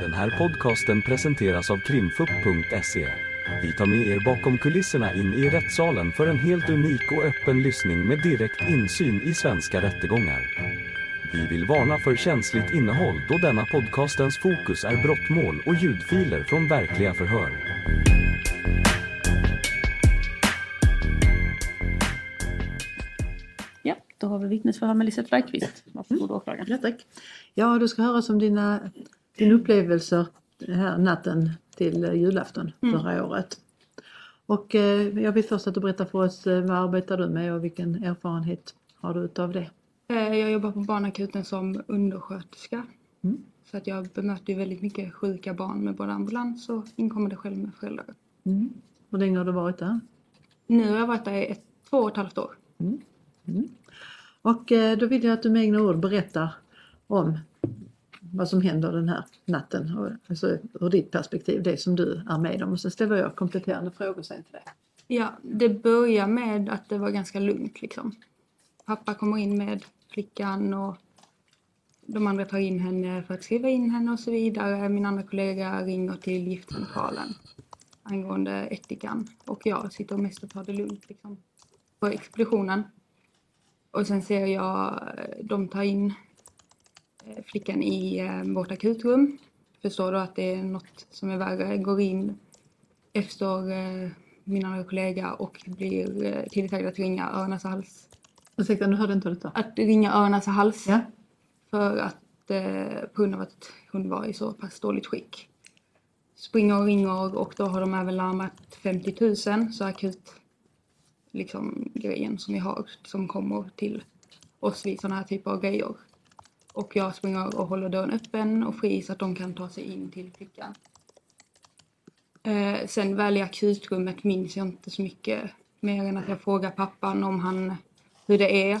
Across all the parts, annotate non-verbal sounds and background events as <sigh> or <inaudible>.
Den här podcasten presenteras av krimfupp.se. Vi tar med er bakom kulisserna in i rättssalen för en helt unik och öppen lyssning med direkt insyn i svenska rättegångar. Vi vill varna för känsligt innehåll då denna podcastens fokus är brottmål och ljudfiler från verkliga förhör. Ja, då har vi vittnesförhör med Lisette Bergqvist. Varsågod åklagaren. Ja, tack. Ja, du ska höra om dina, dina upplevelser här natten till eh, julafton Mm. förra året. Och eh, jag vill först att du berättar för oss eh, vad arbetar du med och vilken erfarenhet har du utav det? Jag jobbar på barnakuten som undersköterska. Mm. Så att jag bemöter ju väldigt mycket sjuka barn med både ambulans och inkommande själv med föräldrar. Mm. Hur länge har du varit där? Nu har jag varit där i ett, två och ett halvt år. Och eh, då vill jag att du med egna ord berättar om vad som händer den här natten, och, alltså ur ditt perspektiv, det som du är med om. Och sen ställer jag kompletterande frågor sen till dig. Ja, det börjar med att det var ganska lugnt liksom. Pappa kommer in med flickan och de andra tar in henne för att skriva in henne och så vidare. Min andra kollega ringer till giftcentralen angående ättikan och jag sitter mest och tar det lugnt liksom på expeditionen. Och sen ser jag eh, de tar in flickan i eh, vårt akutrum. Förstår då att det är något som är värre. Går in efter eh, min andra kollega och blir eh, tillsagd att ringa öron och hals. Ursäkta, nu hörde inte detta. Att ringa öron och hals Ja? för att eh, på grund av att hon var i så pass dåligt skick. Springer och ringer och då har de även larmat 50 000 så akut liksom grejen som vi har som kommer till oss vid sådana här typer av grejer. Och jag springer och håller dörren öppen och fri så att de kan ta sig in till flickan. Eh, sen väl i akutrummet minns jag inte så mycket mer än att jag frågar pappan om han, hur det är.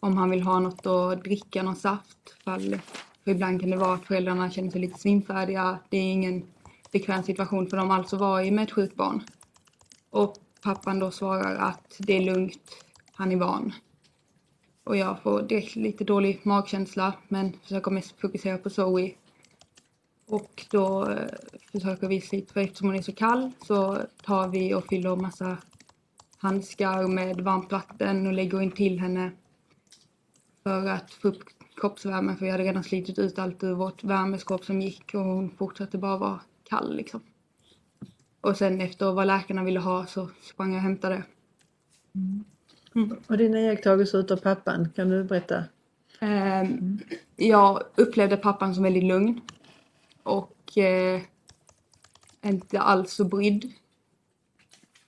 Om han vill ha något att dricka, någon saft. Fall, för ibland kan det vara att föräldrarna känner sig lite svimfärdiga. Det är ingen bekväm situation för dem alls att vara i med ett sjukt barn. Och pappan då svarar att det är lugnt, han är van. Och jag får direkt lite dålig magkänsla men försöker mest fokusera på Zoe. Och då eh, försöker vi slita, för eftersom hon är så kall så tar vi och fyller massa handskar med varmt vatten och lägger in till henne för att få upp kroppsvärmen för vi hade redan slitit ut allt ur vårt värmeskåp som gick och hon fortsatte bara vara kall liksom. Och sen efter vad läkarna ville ha så sprang jag och hämtade. Mm. Och dina iakttagelser utav pappan, kan du berätta? Ehm, Jag upplevde pappan som väldigt lugn och eh, inte alls så brydd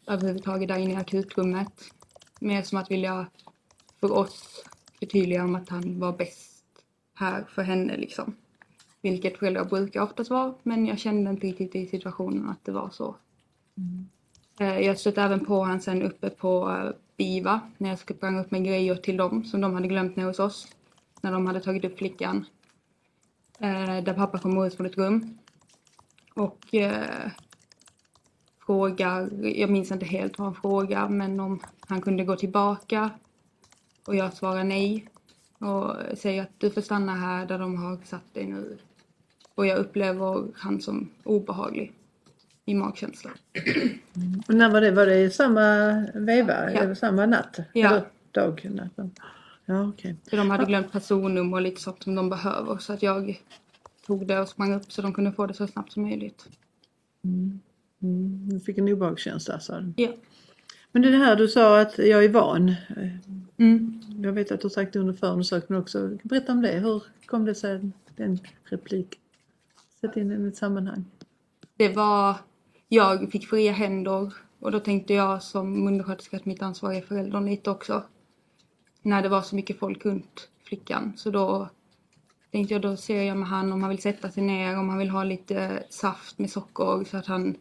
överhuvudtaget där inne i akutrummet. Mer som att vilja för oss förtydliga om att han var bäst här för henne liksom. Vilket föräldrar brukar oftast vara men jag kände inte riktigt i situationen att det var så. Eh, Jag stötte även på han sen uppe på eh, BIVA när jag sprang upp med grejer till dem som de hade glömt ner hos oss. När de hade tagit upp flickan. Eh, Där pappa kommer ut från ett rum. Och eh, frågar, jag minns inte helt vad han frågar, men om han kunde gå tillbaka. Och jag svarar nej. Och säger att du får stanna här där de har satt dig nu. Och jag upplever han som obehaglig i magkänslan. <clears throat> Och när var det? Var det i samma veva? Ja. Eller samma natt? Ja. Eller dag? Natten? Ja. För de hade glömt personnummer och lite sånt som de behöver. Så att jag tog det och sprang upp så de kunde få det så snabbt som möjligt. Mm. Du fick en obehagskänsla sa du. Ja. Men det här du sa att jag är van. Mm. Jag vet att du har sagt det under förundersökningen också. Berätta om det. Hur kom det sig den replik? Sätt in den i ett sammanhang. Det var, jag fick fria händer och då tänkte jag som undersköterska att mitt ansvar är föräldern lite också. När det var så mycket folk runt flickan. Så då tänkte jag då ser jag med han om han vill sätta sig ner, om han vill ha lite saft med socker så att han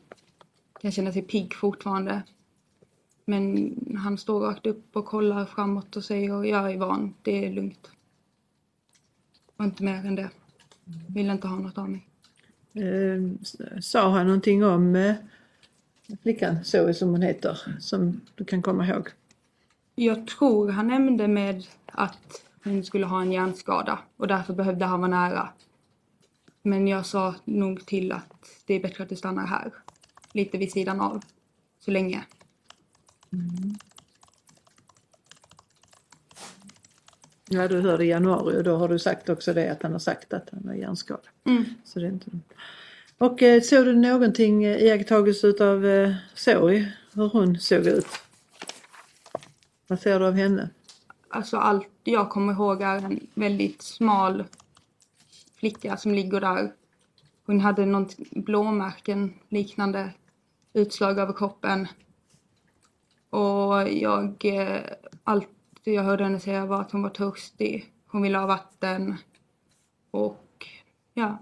kan känna sig pigg fortfarande. Men han står rakt upp och kollar framåt och säger jag är van, det är lugnt. Och inte mer än det. Vill inte ha något av mig. Eh, s- sa han någonting om eh, flickan Zoe som hon heter som du kan komma ihåg? Jag tror han nämnde med att hon skulle ha en hjärnskada och därför behövde han vara nära. Men jag sa nog till att det är bättre att du stannar här. Lite vid sidan av. Så länge. Ja, du hörde i januari och då har du sagt också det att han har sagt att han har hjärnskada. Mm. Så det är inte... Och eh, såg du någonting eh, iakttagelse utav eh, Zoe? Hur hon såg ut? Vad ser du av henne? Alltså allt jag kommer ihåg är en väldigt smal flicka som ligger där. Hon hade något blåmärken liknande utslag över kroppen. Och jag, eh, allt jag hörde henne säga var att hon var törstig. Hon ville ha vatten. Och ja,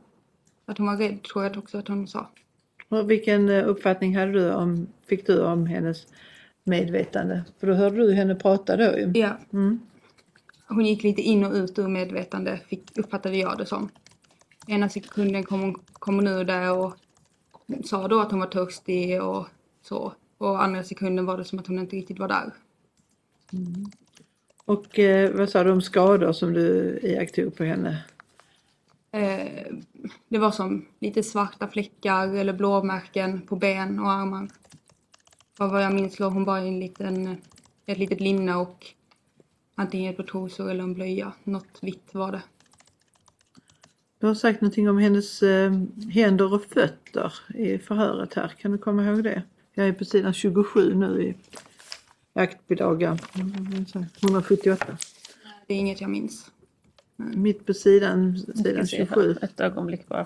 att hon var rädd tror jag också att hon sa. Och vilken eh, uppfattning hade du om, fick du om hennes medvetande? För då hörde du henne prata då ju. Ja, Mm. hon gick lite in och ut ur medvetande, fick, uppfattade jag det som. Ena sekunden kom hon, kom hon ur det och sa då att hon var törstig och så. Och andra sekunden var det som att hon inte riktigt var där. Och eh, vad sa du om skador som du iakttog på henne? Eh, det var som lite svarta fläckar eller blåmärken på ben och armar. Och vad jag minns låg hon bara i en liten, ett litet linne och antingen ett par trosor eller en blöja. Något vitt var det. Du har sagt någonting om hennes eh, händer och fötter i förhöret här. Kan du komma ihåg det? Jag är på sidan 27 nu i aktbilaga 178. Det är inget jag minns. Mitt på sidan, sidan se här. 27. Ett ögonblick bara.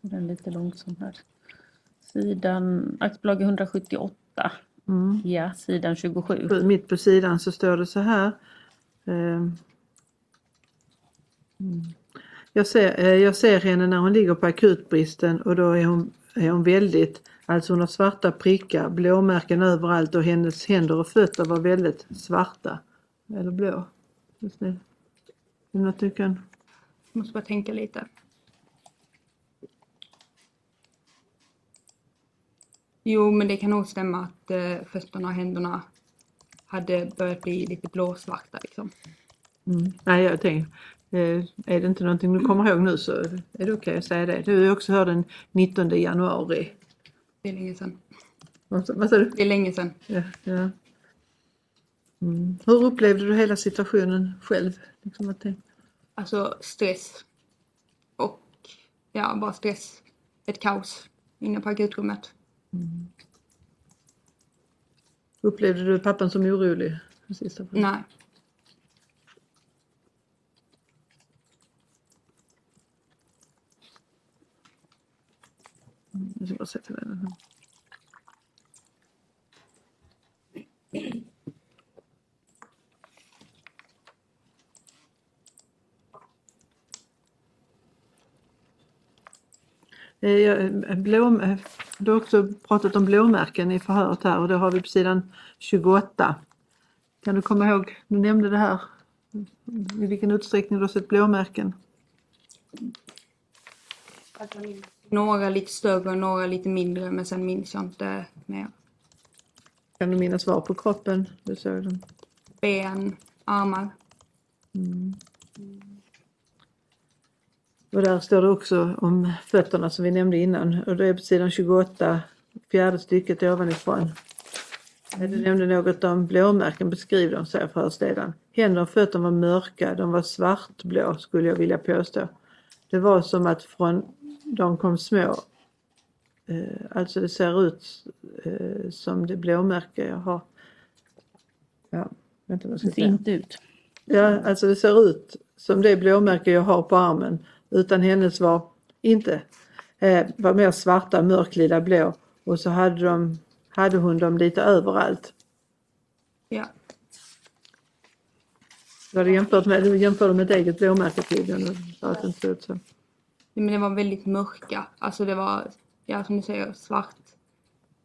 Den är lite långsam här. Sidan, aktiebolag 178. Mm. Ja, sidan 27. Mitt på sidan så står det så här. Eh, mm. Jag ser, eh, jag ser henne när hon ligger på akutbristen och då är hon, är hon väldigt, alltså hon har svarta prickar, blåmärken överallt och hennes händer och fötter var väldigt svarta. Eller blå. Just det. Är det något du kan? Jag måste bara tänka lite. Jo, men det kan nog stämma att eh, fötterna och händerna hade börjat bli lite blåsvarta liksom. Mm. Nej, jag tänker, är det inte någonting du kommer ihåg nu så är det okej att säga det. Du är också hörde den 19 januari. Det är länge sedan. Vad sa- du? Det är länge sedan. Ja, ja. Mm. Hur upplevde du hela situationen själv? Liksom Alltså stress. Och ja, bara stress. Ett kaos inne på akutrummet. upplevde du pappan som orolig? Nej. Jag ska bara sätta den här. Blom, eh, du har också pratat om blåmärken i förhöret här och det har vi på sidan 28. Kan du komma ihåg, du nämnde det här, i vilken utsträckning du har sett blåmärken? Några lite större och några lite mindre men sen minns jag inte mer. Kan du minnas var på kroppen du såg dem? Ben, armar. Och där står det också om fötterna som vi nämnde innan och det är på sidan 28, fjärde stycket ovanifrån. Du nämnde något om blåmärken, beskriv dem, säger förhörsledaren. Händer och fötter var mörka, de var svartblå skulle jag vilja påstå. Det var som att från de kom små, eh, alltså det ser ut eh, som det blåmärke jag har. Ja, vänta vad ska Det ser inte ut. Ja, alltså det ser ut som det blåmärke jag har på armen. Utan hennes var inte, eh, var mer svarta, mörklila blå. Och så hade, de, hade hon dem lite överallt. Ja. Du hade jämfört med, du jämförde med ett eget blåmärke tydligen och sa att det inte såg ut så. Men det var väldigt mörka. Alltså det var, ja som du säger, svart,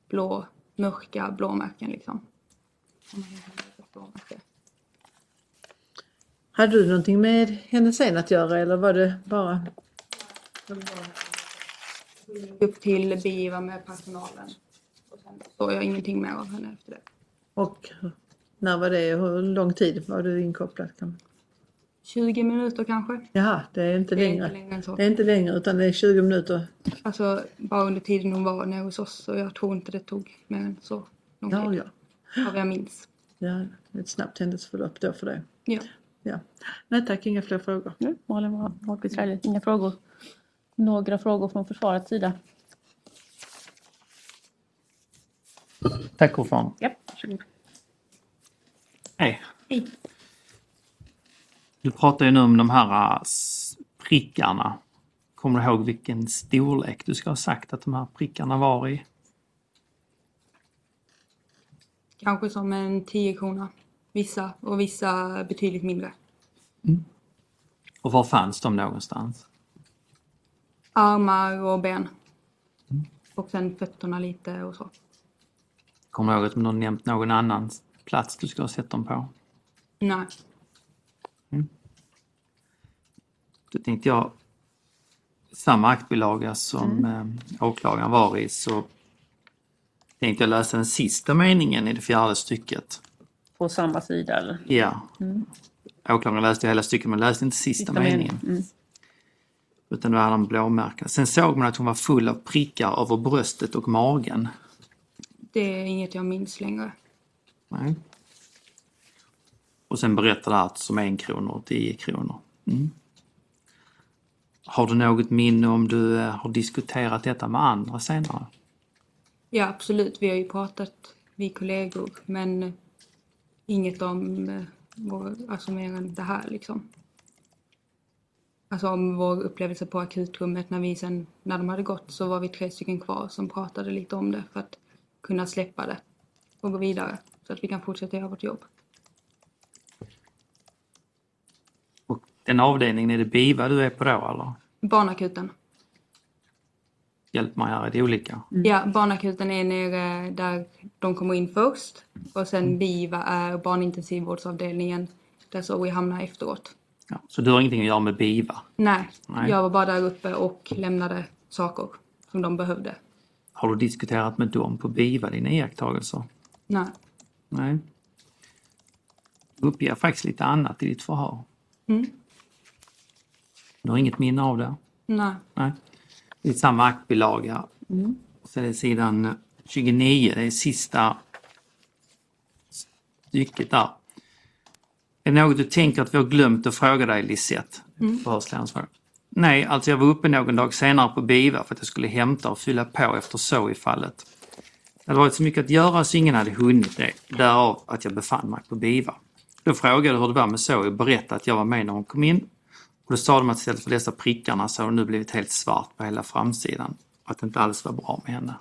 blå, mörka blåmärken liksom. Hade du någonting med henne sen att göra eller var det bara? Upp till BIVA med personalen. Och sen såg jag ingenting mer av henne efter det. Och när var det? Hur lång tid var du inkopplad? Kan man- 20 minuter kanske. Jaha, det är inte Det är längre. inte längre än så. Det är inte längre utan det är 20 minuter. Alltså bara under tiden hon var nere hos oss så jag tror inte det tog mer än så lång Ja, tid. ja. Av jag minns. ja. det är Ett snabbt händelseförlopp då för dig. Ja. Ja. Nej tack, inga fler frågor. Nu, Malin var Rally. Inga frågor. Några frågor från försvarets sida? Tack ordförande. Ja, varsågod. Hej. Hej. Du pratar ju nu om de här äh, prickarna. Kommer du ihåg vilken storlek du ska ha sagt att de här prickarna var i? Kanske som en 10 krona. Vissa och vissa betydligt mindre. Och var fanns de någonstans? Armar och ben. Och sen fötterna lite och så. Kommer du ihåg att har nämnt någon annan plats du ska ha sett dem på? Nej. Då tänkte jag, samma aktbilaga som eh, åklagaren var i så tänkte jag läsa den sista meningen i det fjärde stycket. På samma sida eller? Ja. Åklagaren läste hela stycket men läste inte sista, Sista meningen. meningen. Mm. Utan då hade han blåmärken. Sen såg man att hon var full av prickar över bröstet och magen. Det är inget jag minns längre. Nej. Och sen berättade allt som en krona och 10 kronor. Mm. Har du något minne om du eh, har diskuterat detta med andra senare? Ja absolut, vi har ju pratat, vi kollegor. Men inget om eh, vår, alltså mer än det här liksom. Alltså om vår upplevelse på akutrummet när vi sen, när de hade gått så var vi tre stycken kvar som pratade lite om det för att kunna släppa det och gå vidare så att vi kan fortsätta göra vårt jobb. Och den avdelningen, är det BIVA du är på då eller? Barnakuten. Hjälp mig här, är det olika? Ja, barnakuten är nere där de kommer in först och sen BIVA är barnintensivvårdsavdelningen där Zoe hamnar efteråt. Ja. Så du har ingenting att göra med BIVA? Nej, Nej. jag var bara där uppe och lämnade saker som de behövde. Har du diskuterat med dem på BIVA dina iakttagelser? Nej. Nej. Du uppger faktiskt lite annat i ditt förhör. Mm. Du har inget minne av det? Nej. Nej. Det är samma aktbilaga. Så det är sidan 29, det är sista stycket där. Är det något du tänker att vi har glömt att fråga dig Lisette? Fråga. Nej, alltså jag var uppe någon dag senare på BIVA för att jag skulle hämta och fylla på efter så i fallet. Det hade varit så mycket att göra så ingen hade hunnit det, därav att jag befann mig på BIVA. Då frågade jag hur det var med Zoe och berättade att jag var med när hon kom in. Och då sa de att istället för dessa prickarna så har det nu blivit helt svart på hela framsidan. Att det inte alls var bra med henne.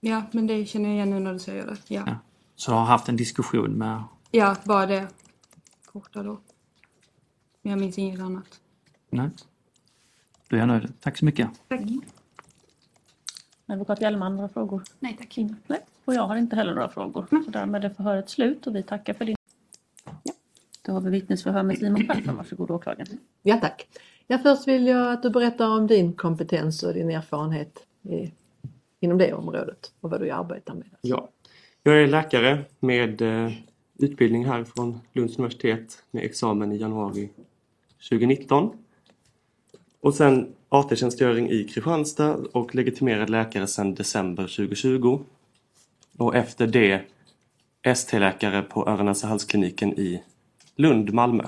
Ja, men det känner jag igen nu när du säger det. Ja, Ja. Så du har haft en diskussion med... ja bara det. Korta då. Men jag minns inget annat. Nej. Då är jag nöjd. Tack så mycket. Tack. Advokat Hjelm, några frågor? Nej tack. Nej, och jag har inte heller några frågor. Så därmed är förhöret slut och vi tackar för din... Då har vi vittnesförhör med Simon Persson. Varsågod åklagaren. Ja tack. Ja, först vill jag att du berättar om din kompetens och din erfarenhet i, inom det området och vad du arbetar med. Ja, jag är läkare med eh, utbildning här från Lunds universitet med examen i januari 2019. Och sen AT-tjänstgöring i Kristianstad och legitimerad läkare sedan december 2020. Och efter det ST-läkare på öron halskliniken i Lund, Malmö.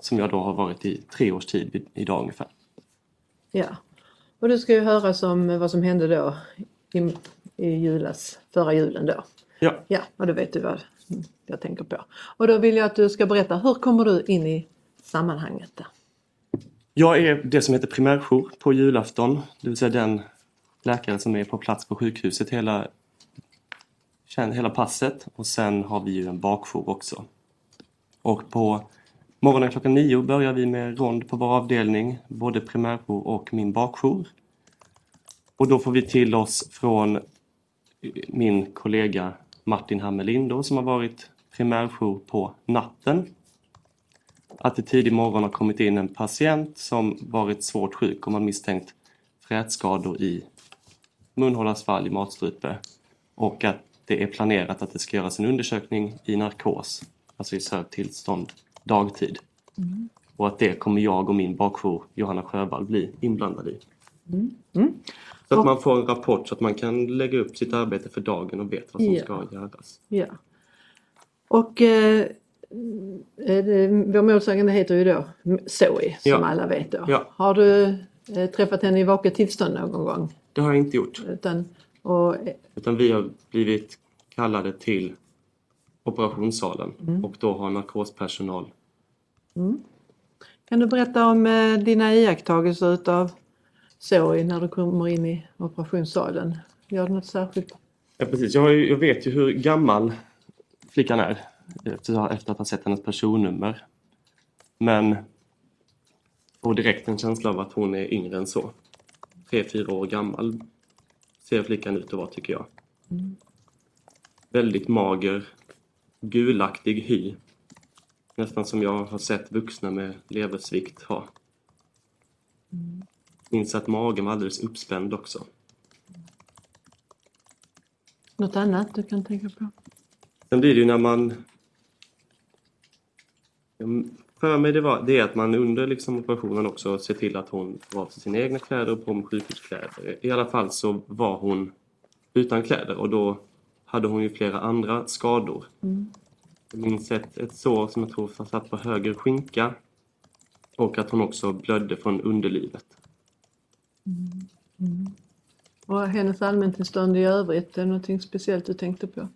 Som jag då har varit i tre års tid idag ungefär. Ja. Och du ska ju höras om vad som hände då i, i julas, förra julen då. Ja, Ja, och då vet du vad jag tänker på. Och då vill jag att du ska berätta, hur kommer du in i sammanhanget där? Jag är det som heter primärjour på julafton, det vill säga den läkare som är på plats på sjukhuset hela, hela passet och sen har vi ju en bakjour också. Och på morgonen klockan nio börjar vi med rond på vår avdelning, både primärjour och min bakjour. Och då får vi till oss från min kollega Martin Hammelin då, som har varit primärjour på natten. Att det tidig morgon har kommit in en patient som varit svårt sjuk och man misstänkt frätskador i munhålasvalg, matstrupe. Och att det är planerat att det ska göras en undersökning i narkos, alltså i sövt tillstånd dagtid. Och att det kommer jag och min bakjour Johanna Sjöwall bli inblandade i. Så att man får en rapport så att man kan lägga upp sitt arbete för dagen och vet vad som Ja. ska göras. Ja. Och eh, det, vår målsägande heter ju då Zoe som Ja. alla vet då. Ja. Har du eh, träffat henne i vaket tillstånd någon gång? Det har jag inte gjort. Utan, och, Utan vi har blivit kallade till operationssalen Mm. och då har narkospersonal. kan du berätta om eh, dina iakttagelser utav Zoe när du kommer in i operationssalen? Gör du något särskilt? Ja, precis. Jag, ju, jag vet ju hur gammal flickan är efter, efter att ha sett hennes personnummer. Men får direkt en känsla av att hon är yngre än så. Tre, fyra år gammal ser flickan ut att vara tycker jag. Väldigt mager, gulaktig hy. Nästan som jag har sett vuxna med leversvikt ha. Minns att magen var alldeles uppspänd också. Något annat du kan tänka på? Sen blir det ju när man... För mig det, var, det är att man under liksom operationen också ser till att hon av sig sina egna kläder och på med sjukhuskläder. I alla fall så var hon utan kläder och då hade hon ju flera andra skador. Jag minns ett, ett sår som jag tror satt på höger skinka och att hon också blödde från underlivet. Och hennes allmäntillstånd i övrigt, är det någonting speciellt du tänkte på?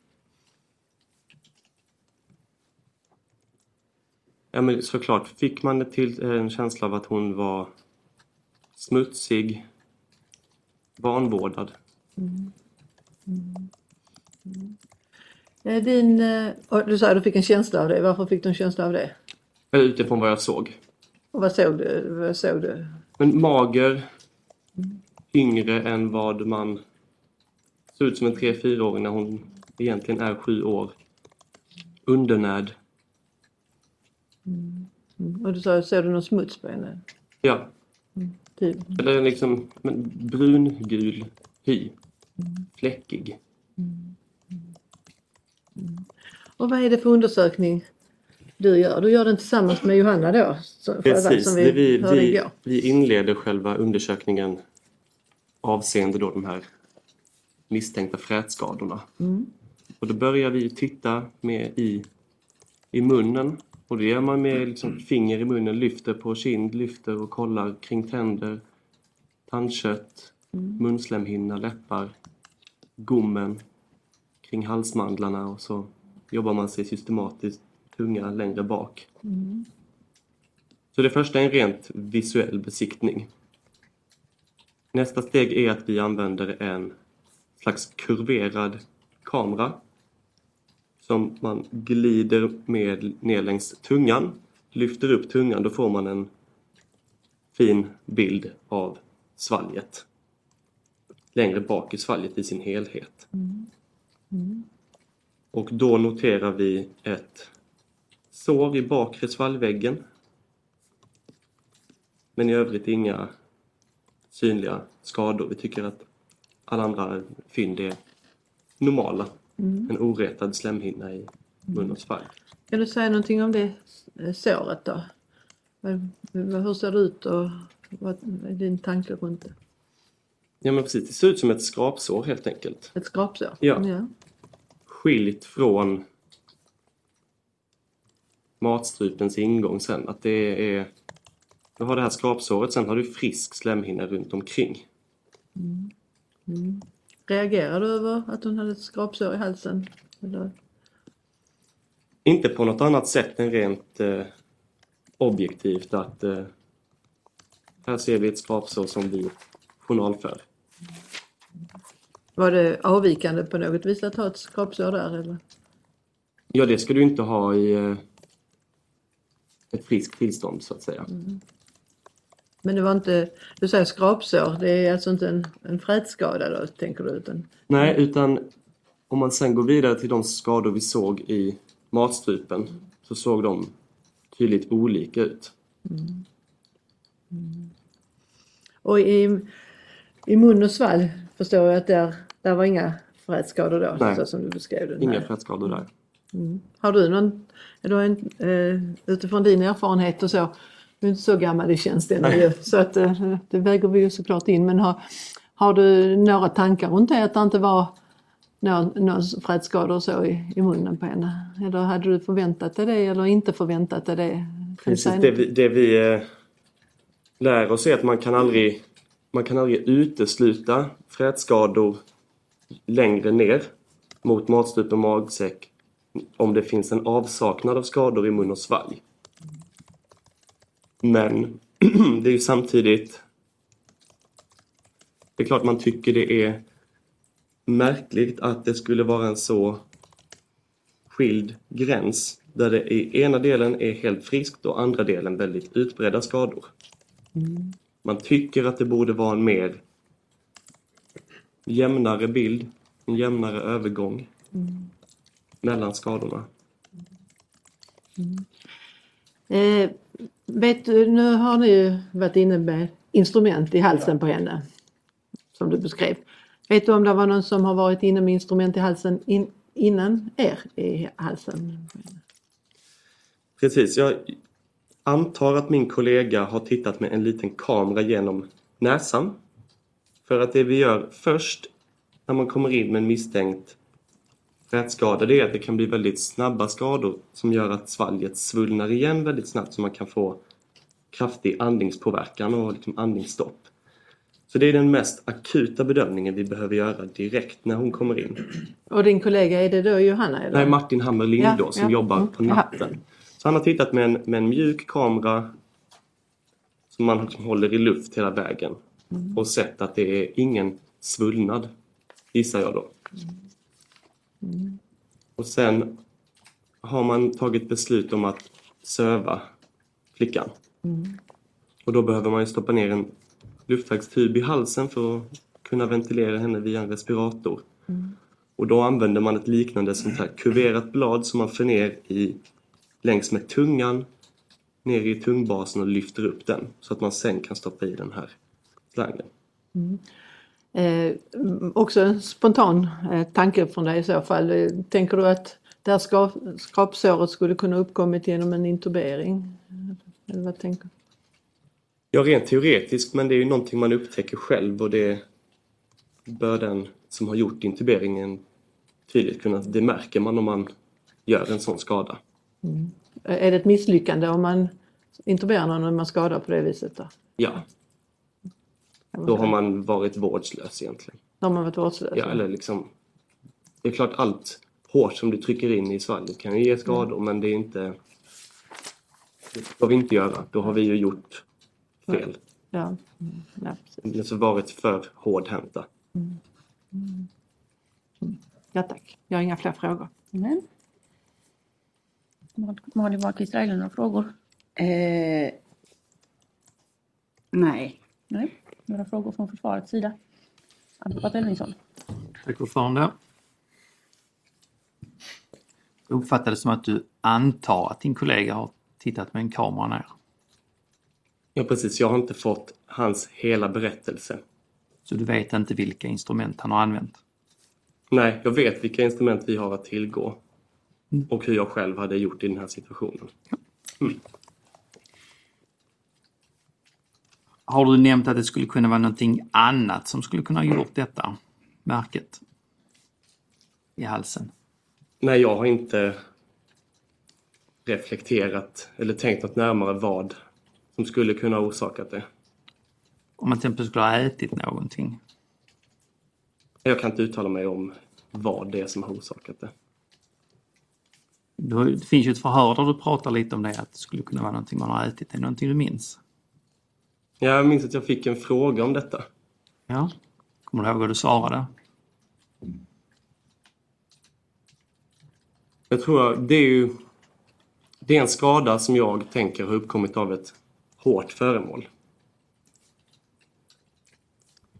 Ja men såklart fick man det till en känsla av att hon var smutsig, vanvårdad. Eh, Din, eh, du sa att du fick en känsla av det. Varför fick du en känsla av det? Eller utifrån vad jag såg. Och vad såg du? Vad såg du? Men mager, yngre än vad man såg ut som en 3-4-åring när hon egentligen är 7 år. Undernärd. Och du sa, såg du någon smuts på henne? Ja, Typ. eller liksom brungul hy. Fläckig. Och vad är det för undersökning du gör? Du gör den tillsammans med Johanna då? Precis, som vi, vi, vi, vi, inleder själva undersökningen avseende då de här misstänkta frätskadorna. Och då börjar vi titta med i, i munnen och det gör man med liksom finger i munnen, lyfter på kind, lyfter och kollar kring tänder, tandkött, munslemhinna, läppar, gommen, kring halsmandlarna och så jobbar man sig systematiskt tunga längre bak. Så det första är en rent visuell besiktning. Nästa steg är att vi använder en slags kurverad kamera som man glider med ner längs tungan, lyfter upp tungan, då får man en fin bild av svalget. Längre bak i svalget i sin helhet. Och då noterar vi ett sår i bakre svalgväggen. Men i övrigt inga synliga skador. Vi tycker att alla andra fynd är normala. En oretad slemhinna i mun och svalg. Kan du säga någonting om det såret då? Hur ser det ut och vad är din tanke runt det? Ja men precis, det ser ut som ett skrapsår helt enkelt. Ett skrapsår? Ja. ja. Skilt från matstrupens ingång sen. Att det är... Du har det här skrapsåret, sen har du frisk slemhinna runt omkring. Reagerar du över att hon hade ett skrapsår i halsen? Eller? Inte på något annat sätt än rent eh, objektivt att eh, här ser vi ett skrapsår som vi journalför. Var det avvikande på något vis att ha ett skrapsår där eller? Ja, det ska du inte ha i eh, ett friskt tillstånd så att säga. Men det var inte, du säger skrapsår, det är alltså inte en, en frätskada då tänker du? Utan, Nej, utan om man sen går vidare till de skador vi såg i matstrupen så såg de tydligt olika ut. och i, i mun och svalg förstår jag att där, där var inga frätskador då Nej. så som du beskrev det? Inga frätskador där. Har du någon, då en, eh, utifrån din erfarenhet och så, du är inte så gammal i tjänsten ju, så att eh, det väger vi ju såklart in, men har, har du några tankar runt det, att det inte var några, några frätskador så i, i munnen på henne? Eller hade du förväntat dig det eller inte förväntat dig det? Precis, det vi, det vi eh, lär oss är att man kan aldrig, man kan aldrig utesluta frätskador längre ner mot matstrupe och magsäck om det finns en avsaknad av skador i mun och svalg. Men <clears throat> det är ju samtidigt det är klart man tycker det är märkligt att det skulle vara en så skild gräns där det i ena delen är helt friskt och andra delen väldigt utbredda skador. Mm. Man tycker att det borde vara en mer jämnare bild, en jämnare övergång mellan skadorna. Eh, vet du, nu har ni ju varit inne med instrument i halsen på henne. Som du beskrev. Vet du om det var någon som har varit inne med instrument i halsen in, innan er i halsen? Precis, jag antar att min kollega har tittat med en liten kamera genom näsan. För att det vi gör först när man kommer in med en misstänkt frätskada det är att det kan bli väldigt snabba skador som gör att svalget svullnar igen väldigt snabbt så man kan få kraftig andningspåverkan och liksom andningsstopp. Så det är den mest akuta bedömningen vi behöver göra direkt när hon kommer in. Och din kollega, är det då Johanna? Eller? Nej, Martin Hammerlind Ja, då som ja. jobbar Mm. på natten. Så han har tittat med en, med en mjuk kamera som man liksom håller i luft hela vägen Mm. och sett att det är ingen svullnad, gissar jag då. Mm. Och sen har man tagit beslut om att söva flickan. Mm. Och då behöver man ju stoppa ner en luftvägstub i halsen för att kunna ventilera henne via en respirator. Och då använder man ett liknande sånt här kuverat blad som man för ner i, längs med tungan ner i tungbasen och lyfter upp den så att man sen kan stoppa i den här slangen. Eh, också en spontan eh, tanke från dig i så fall. Eh, Tänker du att det här ska- skrapsåret skulle kunna uppkommit genom en intubering? Eller vad tänker du? Ja, rent teoretiskt, men det är ju någonting man upptäcker själv och det bör den som har gjort intuberingen tydligt kunna... Det märker man om man gör en sån skada. Eh, Är det ett misslyckande om man intuberar någon och man skadar på det viset? Då, Ja, då har man varit vårdslös egentligen. Då har man varit vårdslös? Ja, eller liksom... Det är klart allt hårt som du trycker in i svalget kan ju ge skador, men det är inte... Det ska vi inte göra. Då har vi ju gjort fel. Ja, mm, ja, precis. Alltså varit för hårdhänta. ja tack. Jag har inga fler frågor. Nej. Malin Wahlqvist Reilen några frågor? Eh, nej. Nej. Några frågor från försvarets sida? Advokat Elvingsson? Tack ordförande. Jag uppfattar det som att du antar att din kollega har tittat med en kamera ner. Ja, precis. Jag har inte fått hans hela berättelse. Så du vet inte vilka instrument han har använt. Nej, jag vet vilka instrument vi har att tillgå. Och hur jag själv hade gjort i den här situationen. Har du nämnt att det skulle kunna vara någonting annat som skulle kunna ha gjort detta märket i halsen? Nej, jag har inte reflekterat eller tänkt något närmare vad som skulle kunna ha orsakat det. Om man till exempel skulle ha ätit någonting. Jag kan inte uttala mig om vad det är som har orsakat det. Du Det finns ju ett förhör där du pratar lite om det, att det skulle kunna vara någonting man har ätit. Är det någonting du minns? Jag minns att jag fick en fråga om detta. Ja. Kommer du ihåg vad du svarade? Jag tror det är ju det är en skada som jag tänker har uppkommit av ett hårt föremål.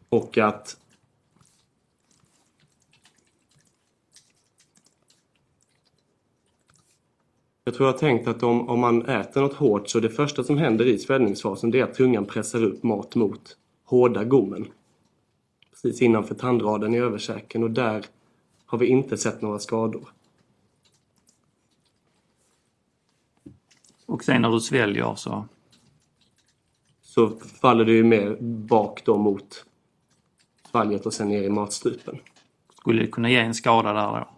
Och att Jag tror jag har tänkt att om, om man äter något hårt så det första som händer i svällningsfasen det är att tungan pressar upp mat mot hårda gommen. Precis innanför tandraden i överkäken och där har vi inte sett några skador. Och sen när du sväljer så... Så faller det ju mer bak då mot svalget och sen ner i matstrupen. Skulle det kunna ge en skada där då?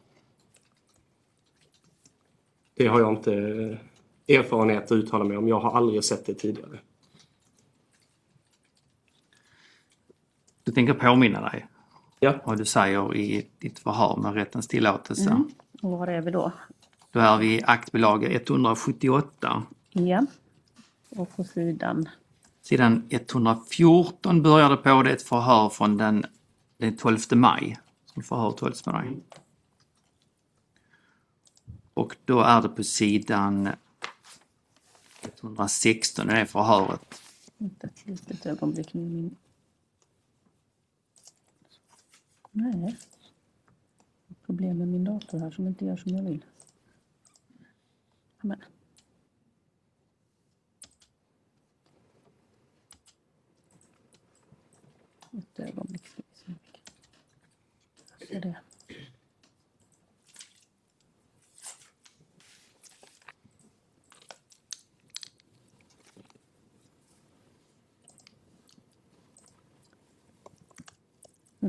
Det har jag inte eh, erfarenhet att uttala mig om. Jag har aldrig sett det tidigare. Du tänker påminna dig Ja, vad du säger i ditt förhör med rättens tillåtelse. Mm. Och var är vi då? Då är vi i aktbilaga 178. Ja. Och på sidan. Sidan 114 börjar det på. Det ett förhör från den, den 12 maj. Som förhör hålls med dig. Och då är det på sidan 116, i det förhöret. Ett litet ögonblick. Nej. Problem med min dator här som inte gör som jag vill. Men.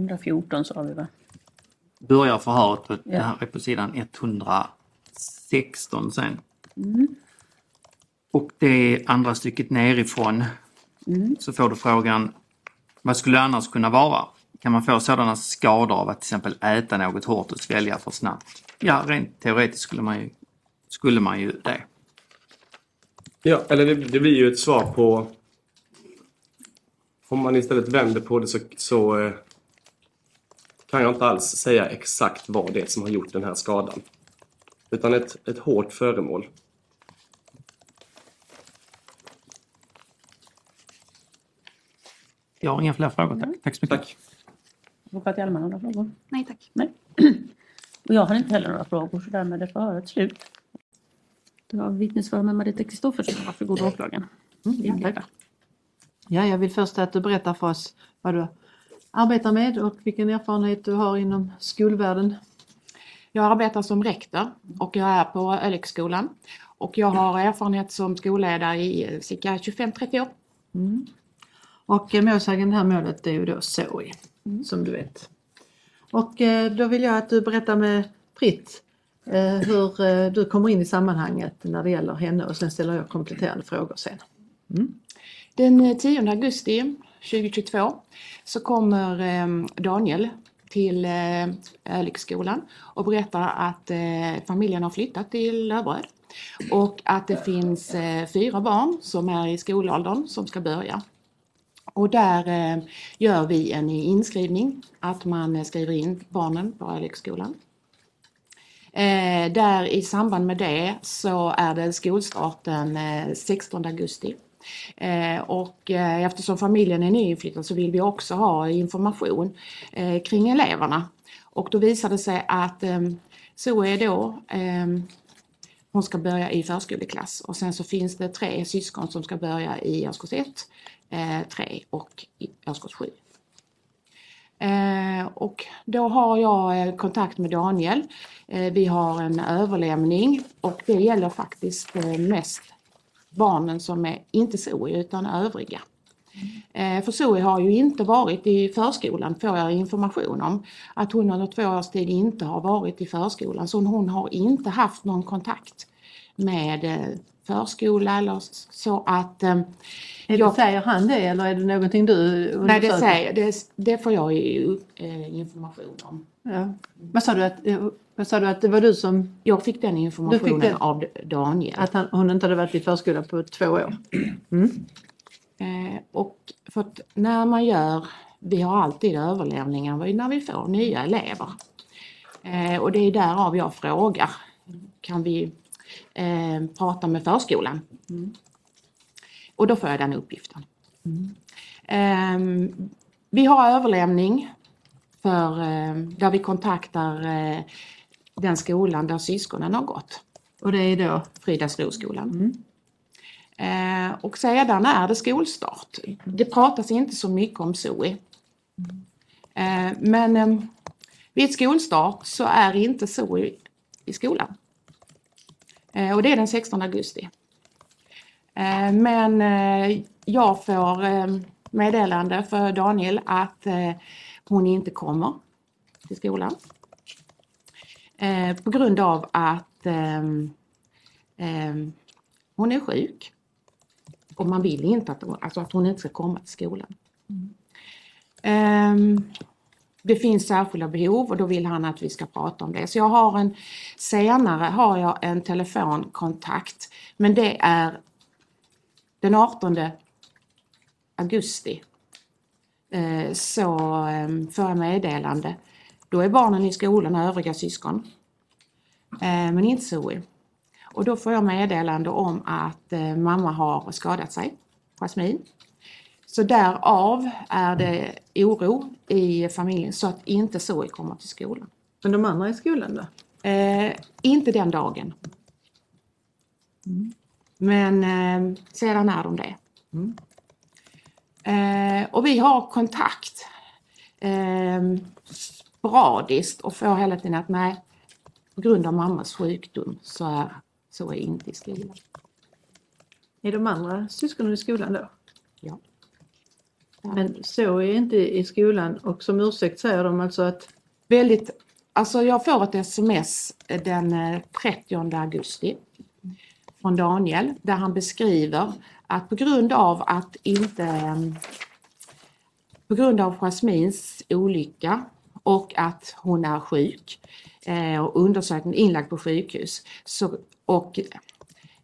114 sa vi va? Börjar förhöret på, ja. det här är på sidan 116 sen. Mm. Och det andra stycket nerifrån mm. så får du frågan vad skulle det annars kunna vara? Kan man få sådana skador av att till exempel äta något hårt och svälja för snabbt? Ja, rent teoretiskt skulle man ju, skulle man ju det. Ja, eller det, det blir ju ett svar på... Om man istället vänder på det så, så eh, kan jag inte alls säga exakt vad det är som har gjort den här skadan. Utan ett, ett hårt föremål. Jag har inga fler frågor, tack. Tack så mycket. Tack. Advokat Hjalmar, några frågor? Nej tack. Nej. <clears throat> Och jag har inte heller några frågor så därmed är förhöret slut. Då har vi vittnesförhör med Marita Kristoffersson. Varsågod åklagaren. Mm, tack. Ja, jag vill först att du berättar för oss vad du arbetar med och vilken erfarenhet du har inom skolvärlden. Jag arbetar som rektor och jag är på Öliksskolan. Och jag har erfarenhet som skolledare i eh, cirka 25-30 år. Och eh, målsäganden i det här målet är ju då Zoe, som du vet. Och eh, då vill jag att du berättar med fritt hur du kommer in i sammanhanget när det gäller henne och sen ställer jag kompletterande frågor sen. Den eh, 10 augusti 2022 så kommer ehm, Daniel till eh, och berättar att eh, familjen har flyttat till Löberöd och att det finns eh, fyra barn som är i skolåldern som ska börja. Och där eh, gör vi en inskrivning, att man skriver in barnen på Öliksskolan. Där i samband med det så är det skolstarten 16 augusti. Eh, och eh, eftersom familjen är nyinflyttad så vill vi också ha information eh, kring eleverna. Och då visade det sig att eh, så är då eh, hon ska börja i förskoleklass och sen så finns det tre syskon som ska börja i årskurs 1, 3 eh, och i årskurs 7. Eh, och då har jag eh, kontakt med Daniel. Eh, vi har en överlämning och det gäller faktiskt eh, mest barnen som är inte Zoe utan övriga. Eh, för Zoe har ju inte varit i förskolan får jag information om. Att hon under två års tid inte har varit i förskolan så hon har inte haft någon kontakt med eh, förskola eller så att eh, Är Jag- det, säger han det eller är det någonting du Nej, det, undersöker? säger, det, det får jag ju eh, information om. Ja. Vad, sa du att, vad sa du att det var du som, Jag fick den informationen den? av Daniel. att han, hon inte hade varit i förskola på två år? Eh, och för att när man gör, vi har alltid överlämningar när vi får nya elever. Eh, och det är därav jag frågar, kan vi eh, prata med förskolan? Och då får jag den uppgiften. Eh, vi har överlämning för, eh, där vi kontaktar eh, den skolan där syskonen har gått. Och det är då? Fridasroskolan. Eh, och sedan är det skolstart. Det pratas inte så mycket om Zoe. Eh, men eh, vid skolstart så är inte Zoe i skolan. Eh, och det är den 16 augusti. Eh, Men eh, jag får eh, meddelande för Daniel att hon inte kommer till skolan. Eh, På grund av att eh, eh, hon är sjuk. Och man vill inte att hon, alltså att hon inte ska komma till skolan. Ehm, det finns särskilda behov och då vill han att vi ska prata om det. Så jag har en, senare har jag en telefonkontakt men det är den 18 augusti. Eh, så eh, får jag meddelande. Då är barnen i skolan och övriga syskon. Eh, men inte Zoe. Och då får jag meddelande om att eh, mamma har skadat sig, Jasmin. Så därav är det oro i familjen så att inte Zoe kommer till skolan. Men de andra i skolan då? Eh, inte den dagen. Men eh, sedan är de det. Eh, och vi har kontakt eh, sporadiskt och får hela tiden att nej, på grund av mammas sjukdom så är så är inte i skolan. Är de andra syskonen i skolan då? Ja. Men så är inte i skolan och som ursäkt säger de alltså att Väldigt, alltså jag får ett sms den eh, 30 augusti från Daniel där han beskriver att på grund av att inte eh, på grund av Jasmins olycka och att hon är sjuk eh, och undersökning inlagd på sjukhus så, och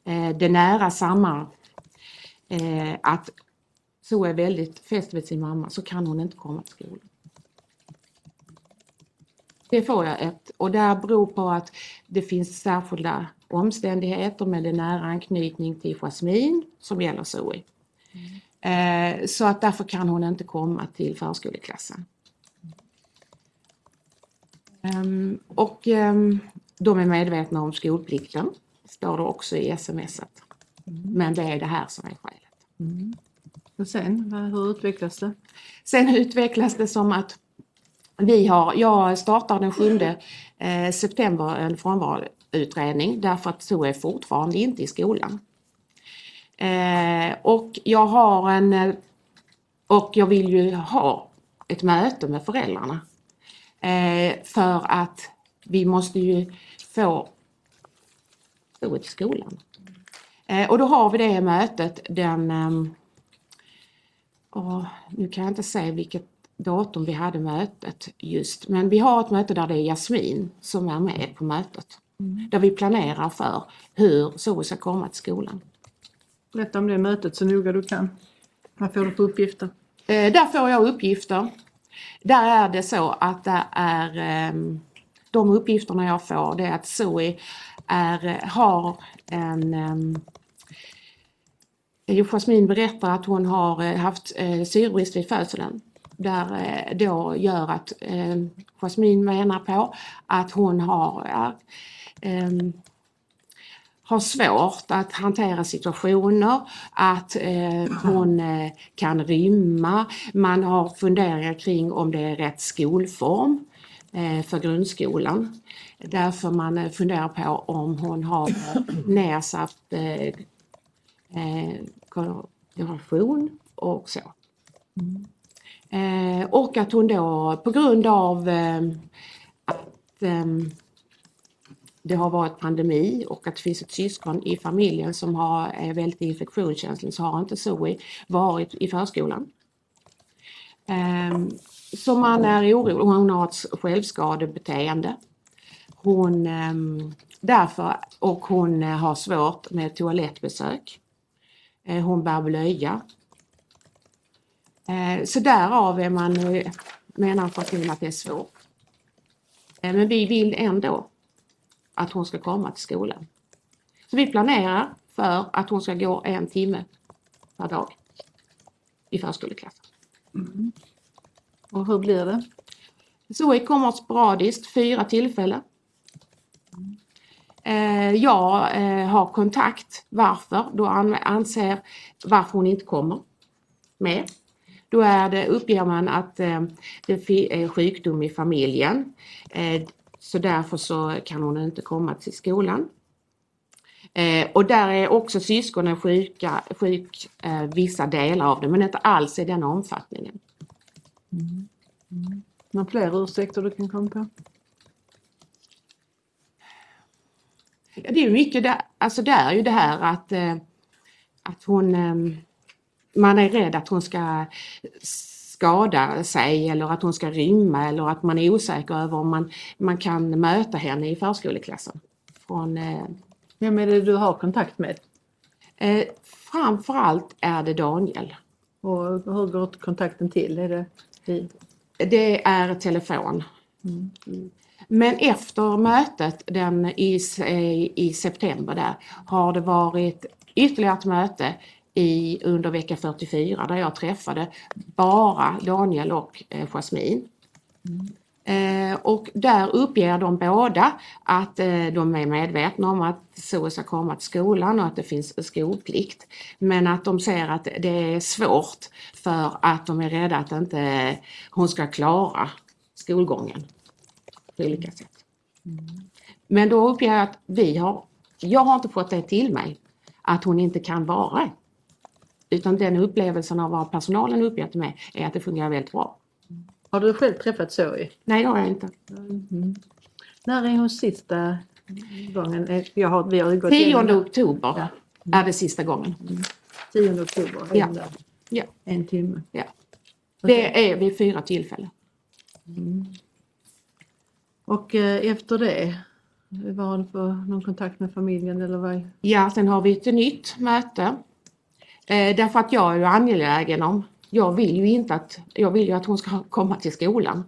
eh, det nära samma eh, att så är väldigt fäst vid sin mamma så kan hon inte komma till skolan. Det får jag ett och det beror på att det finns särskilda omständigheter med en nära anknytning till Jasmin som gäller Zoe. Eh, så att därför kan hon inte komma till förskoleklassen. Ehm, och ehm, de är medvetna om skolplikten, står det också i smset. Men det är det här som är skälet. och sen, hur utvecklas det? Sen utvecklas det som att vi har, jag startar den 7 eh, september en frånvaroutredning därför att så är fortfarande inte i skolan. Eh, och jag har en eh, och jag vill ju ha ett möte med föräldrarna. Eh, för att vi måste ju få till skolan. Eh, och då har vi det mötet den och nu kan jag inte säga vilket datum vi hade mötet just, men vi har ett möte där det är Jasmin som är med på mötet. Där vi planerar för hur Zoe ska komma till skolan. Berätta om det mötet så noga du kan. Vad får du för uppgifter? Eh, där får jag uppgifter. Där är det så att det är ehm, de uppgifterna jag får det är att Zoe är, har en ehm, Jasmin berättar att hon har eh, haft eh, syrebrist vid födseln. Där eh, då gör att eh, Jasmin menar på att hon har eh, har svårt att hantera situationer, att eh, hon eh, kan rymma. Man har funderingar kring om det är rätt skolform eh, för grundskolan. Därför man eh, funderar på om hon har <clears throat> nedsatt eh, eh, koordination och så. Eh, och att hon då på grund av att eh, det har varit pandemi och att det finns ett syskon i familjen som har, är väldigt infektionskänslig så har inte Zoe varit i förskolan. Ehm, så man är orolig hon har ett självskadebeteende. Hon, ehm, därför, och hon eh, har svårt med toalettbesök. Eh, hon bär blöja. Eh, så därav är man, menar familjen att det är svårt. Men vi vill ändå att hon ska komma till skolan. Så vi planerar för att hon ska gå en timme per dag i förskoleklassen. Och hur blir det? Zoe kommer sporadiskt, fyra tillfällen. Eh, Jag eh, har kontakt, varför? Då an- anser varför hon inte kommer med. Då är det, uppger man att eh, det är sjukdom i familjen. Så därför så kan hon inte komma till skolan. Eh, och där är också syskonen sjuka, sjuk eh, vissa delar av det men inte alls i den omfattningen. Några fler ursäkter du kan komma på? Ja, det är mycket där, alltså det är ju det här att, eh, att hon, eh, man är rädd att hon ska skada sig eller att hon ska rymma eller att man är osäker över om man, man kan möta henne i förskoleklassen. Från, eh, Vem är det du har kontakt med? eh, framförallt är det Daniel. Och hur går kontakten till? Är det? Det är telefon. Mm. Men efter mötet den i, i september där har det varit ytterligare ett möte i, under vecka 44 där jag träffade bara Daniel och eh, Jasmine. Eh, och där uppger de båda att eh, de är medvetna om att så ska komma till skolan och att det finns skolplikt. Men att de ser att det är svårt för att de är rädda att inte hon ska klara skolgången på olika sätt. Men då uppger jag att vi har, jag har inte fått det till mig att hon inte kan vara. Utan den upplevelsen av vad personalen uppger till mig är att det fungerar väldigt bra. Har du själv träffat Zoe? Nej det har jag inte. När är hon sista gången? Eh, Jag har, vi har gått 10 igenom- oktober är det sista gången. 10 oktober. Ja. en dag. Ja. En timme. Ja. Det är vid fyra tillfällen. Och eh, efter det, var hon för någon kontakt med familjen eller vad? Ja, sen har vi ett nytt möte. Eh, därför att jag är ju angelägen om, jag vill ju inte att, jag vill ju att hon ska komma till skolan.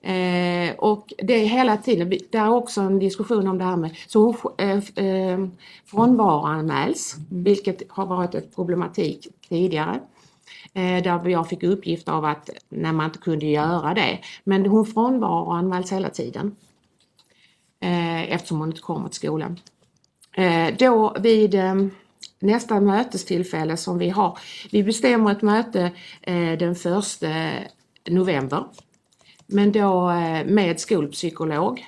Eh, och det är hela tiden, det är också en diskussion om det här med, så hon eh, eh, frånvaroanmäls, vilket har varit ett problematik tidigare. Eh, där jag fick uppgift av att när man inte kunde göra det. Men hon frånvaroanmäls hela tiden. Eh, eftersom hon inte kommer till skolan. Eh, då vid eh, nästa mötestillfälle som vi har, vi bestämmer ett möte eh, den första november. Men då eh, med skolpsykolog.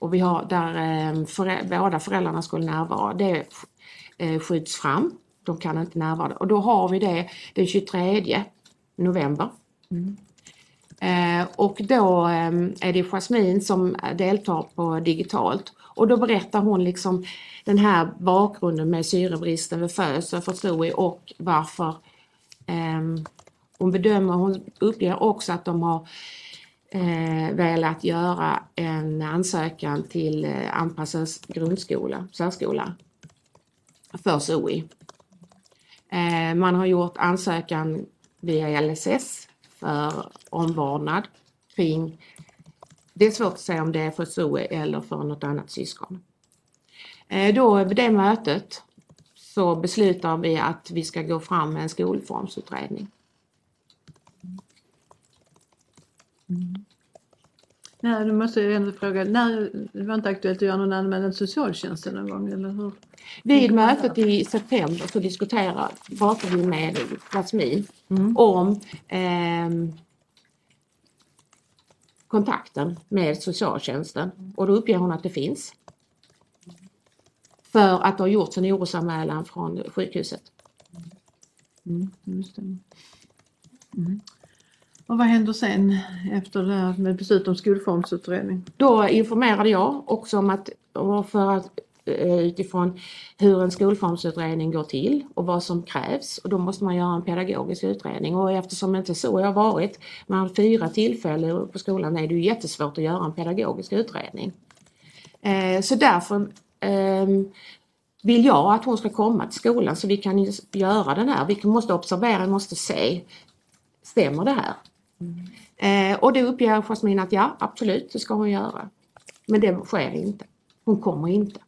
Och vi har där eh, förä- båda föräldrarna skulle närvara. Det skjuts fram. De kan inte närvara. Och då har vi det den 23 november. Eh, och då är det Jasmine som deltar på digitalt. Och då berättar hon liksom den här bakgrunden med syrebristen vid födseln för Zoe och varför eh, hon bedömer, hon uppger också att de har eh, velat göra en ansökan till eh, anpassad grundskola, särskola, för Zoe. Eh, man har gjort ansökan via LSS för omvårdnad kring, det är svårt att säga om det är för Zoe eller för något annat syskon. Eh, då vid det mötet så beslutar vi att vi ska gå fram med en skolformsutredning. Nej, nu måste jag ändå fråga, när, det var inte aktuellt att göra någon anmälan till socialtjänsten någon gång eller hur? Vid mötet i september så diskuterar, pratar vi med Jasmine Mm. om ehm, kontakten med socialtjänsten och då uppger hon att det finns. För att det har gjorts en orosanmälan från sjukhuset. Mm. Mm. Och vad händer sen efter det här med beslut om skolformsutredning? Då informerade jag också om att för att Eh, utifrån hur en skolformsutredning går till och vad som krävs och då måste man göra en pedagogisk utredning och eftersom det inte så har varit, med fyra tillfällen på skolan är det ju jättesvårt att göra en pedagogisk utredning. Eh, så därför ehm, vill jag att hon ska komma till skolan så vi kan göra den här, vi måste observera, vi måste se, stämmer det här? Mm. och det uppger Jasmine att ja, absolut, det ska hon göra. Men det sker inte. Hon kommer inte.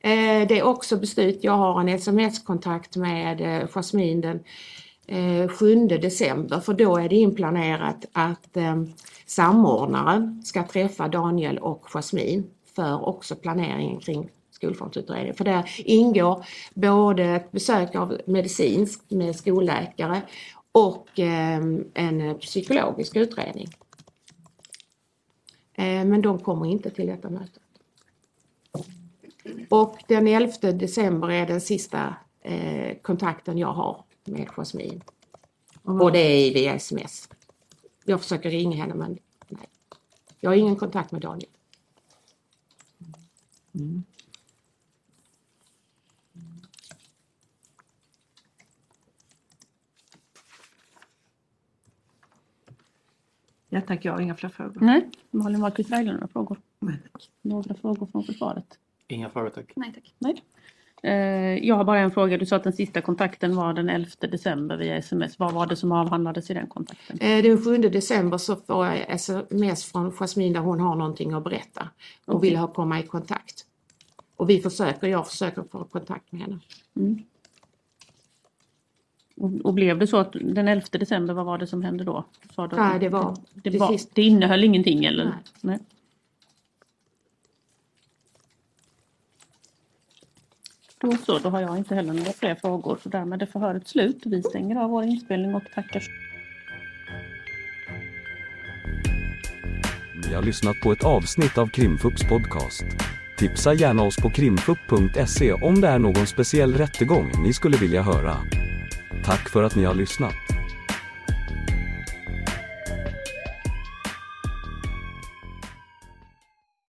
Eh, det är också beslut, jag har en sms-kontakt med Jasmin Jasmine den eh, 7 december för då är det inplanerat att samordnaren ska träffa Daniel och Jasmine för också planeringen kring skolformsutredningen. För där ingår både ett besök av medicinsk med skolläkare och en psykologisk utredning. Men de kommer inte till detta möte. Och den 11 december är den sista eh, kontakten jag har med Jasmine. Och det är via sms. Jag försöker ringa henne men nej. Jag har ingen kontakt med Daniel. Ja tack, jag har inga fler frågor. Nej, Malin Wahlqvist Berglund, några frågor? Nej, Några frågor från försvaret? Inga frågor tack. Nej tack. Nej. Eh, Jag har bara en fråga. Du sa att den sista kontakten var den 11 december via sms. Vad var det som avhandlades i den kontakten? Eh, Den 7 december så får jag sms från Jasmine där hon har någonting att berätta och Okej. vill ha komma i kontakt. Och vi försöker, jag försöker få kontakt med henne. Och, och blev det så att den 11 december, vad var det som hände då? Sa du Nej, det var det, det var, sista. det innehöll ingenting eller? Nej. Nej. Då så, då har jag inte heller några fler frågor. Så därmed är förhöret slut. Vi stänger av vår inspelning och tackar Ni har lyssnat på ett avsnitt av Krimfupps podcast. Tipsa gärna oss på krimfupp.se om det är någon speciell rättegång ni skulle vilja höra. Tack för att ni har lyssnat.